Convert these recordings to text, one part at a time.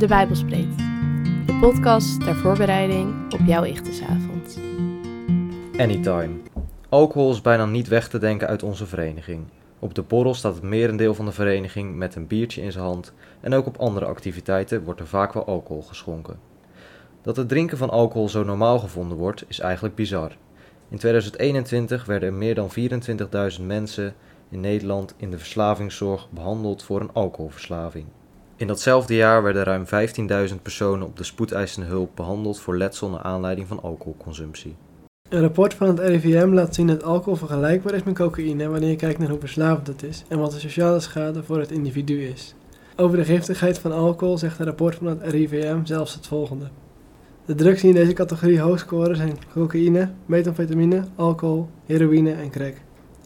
De Bijbel spreekt. De podcast ter voorbereiding op jouw Ichtesavond. Anytime. Alcohol is bijna niet weg te denken uit onze vereniging. Op de borrel staat het merendeel van de vereniging met een biertje in zijn hand en ook op andere activiteiten wordt er vaak wel alcohol geschonken. Dat het drinken van alcohol zo normaal gevonden wordt is eigenlijk bizar. In 2021 werden er meer dan 24.000 mensen in Nederland in de verslavingszorg behandeld voor een alcoholverslaving. In datzelfde jaar werden ruim 15.000 personen op de spoedeisende hulp behandeld voor letsel naar aanleiding van alcoholconsumptie. Een rapport van het RIVM laat zien dat alcohol vergelijkbaar is met cocaïne wanneer je kijkt naar hoe verslavend het is en wat de sociale schade voor het individu is. Over de giftigheid van alcohol zegt een rapport van het RIVM zelfs het volgende. De drugs die in deze categorie hoog scoren zijn cocaïne, methamphetamine, alcohol, heroïne en crack.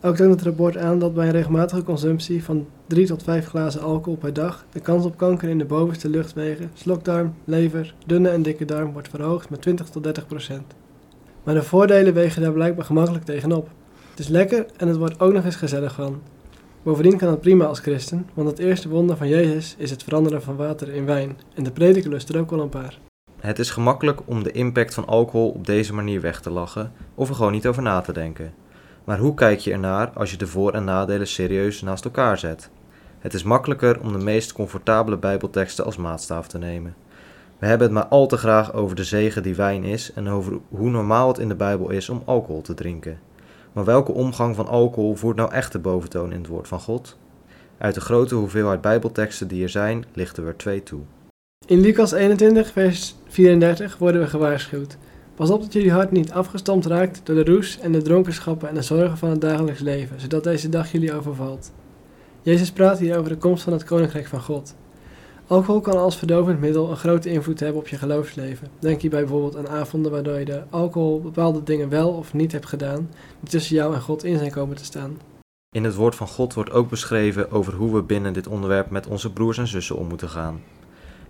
Ook toont het rapport aan dat bij een regelmatige consumptie van 3 tot 5 glazen alcohol per dag de kans op kanker in de bovenste luchtwegen, slokdarm, lever, dunne en dikke darm wordt verhoogd met 20 tot 30 procent. Maar de voordelen wegen daar blijkbaar gemakkelijk tegenop. Het is lekker en het wordt ook nog eens gezellig van. Bovendien kan het prima als christen, want het eerste wonder van Jezus is het veranderen van water in wijn en de prediker lust er ook wel een paar. Het is gemakkelijk om de impact van alcohol op deze manier weg te lachen of er gewoon niet over na te denken. Maar hoe kijk je ernaar als je de voor- en nadelen serieus naast elkaar zet? Het is makkelijker om de meest comfortabele Bijbelteksten als maatstaf te nemen. We hebben het maar al te graag over de zegen die wijn is en over hoe normaal het in de Bijbel is om alcohol te drinken. Maar welke omgang van alcohol voert nou echt de boventoon in het woord van God? Uit de grote hoeveelheid Bijbelteksten die er zijn, lichten we er twee toe. In Lucas 21, vers 34 worden we gewaarschuwd. Pas op dat jullie hart niet afgestompt raakt door de roes en de dronkenschappen en de zorgen van het dagelijks leven, zodat deze dag jullie overvalt. Jezus praat hier over de komst van het koninkrijk van God. Alcohol kan als verdovend middel een grote invloed hebben op je geloofsleven. Denk hierbij bijvoorbeeld aan avonden waardoor je de alcohol bepaalde dingen wel of niet hebt gedaan, die tussen jou en God in zijn komen te staan. In het woord van God wordt ook beschreven over hoe we binnen dit onderwerp met onze broers en zussen om moeten gaan.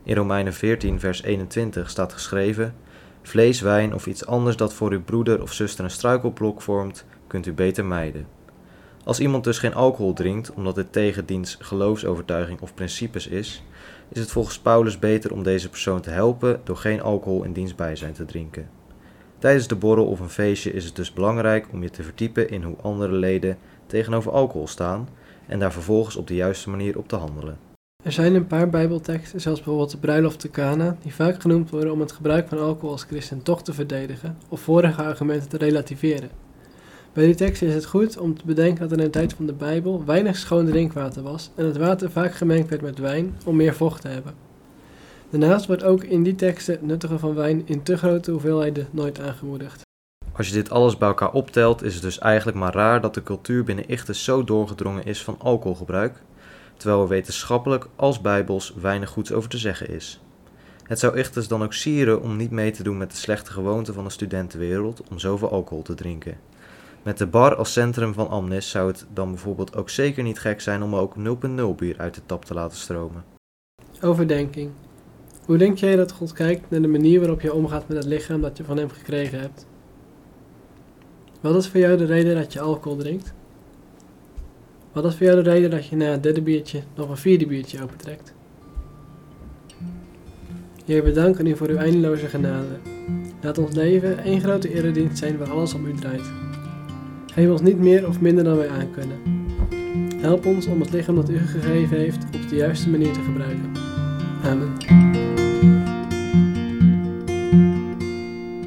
In Romeinen 14, vers 21 staat geschreven: Vlees, wijn of iets anders dat voor uw broeder of zuster een struikelblok vormt, kunt u beter mijden. Als iemand dus geen alcohol drinkt, omdat dit tegen diens geloofsovertuiging of principes is, is het volgens Paulus beter om deze persoon te helpen door geen alcohol in diens bijzijn te drinken. Tijdens de borrel of een feestje is het dus belangrijk om je te verdiepen in hoe andere leden tegenover alcohol staan en daar vervolgens op de juiste manier op te handelen. Er zijn een paar Bijbelteksten, zoals bijvoorbeeld de bruiloft te Cana, die vaak genoemd worden om het gebruik van alcohol als christen toch te verdedigen of vorige argumenten te relativeren. Bij die teksten is het goed om te bedenken dat er in de tijd van de Bijbel weinig schoon drinkwater was en het water vaak gemengd werd met wijn om meer vocht te hebben. Daarnaast wordt ook in die teksten het nuttigen van wijn in te grote hoeveelheden nooit aangemoedigd. Als je dit alles bij elkaar optelt, is het dus eigenlijk maar raar dat de cultuur binnen Ichtes zo doorgedrongen is van alcoholgebruik, terwijl er wetenschappelijk als bijbels weinig goeds over te zeggen is. Het zou Ichtes dan ook sieren om niet mee te doen met de slechte gewoonte van de studentenwereld om zoveel alcohol te drinken. Met de bar als centrum van Amnis zou het dan bijvoorbeeld ook zeker niet gek zijn om ook 0.0 bier uit de tap te laten stromen. Overdenking. Hoe denk jij dat God kijkt naar de manier waarop je omgaat met het lichaam dat je van hem gekregen hebt? Wat is voor jou de reden dat je alcohol drinkt? Wat is voor jou de reden dat je na het derde biertje nog een vierde biertje opentrekt? Heer, we danken u voor uw eindeloze genade. Laat ons leven één grote eredienst zijn waar alles om u draait. Geef ons niet meer of minder dan wij aankunnen. Help ons om het lichaam dat u gegeven heeft op de juiste manier te gebruiken. Amen.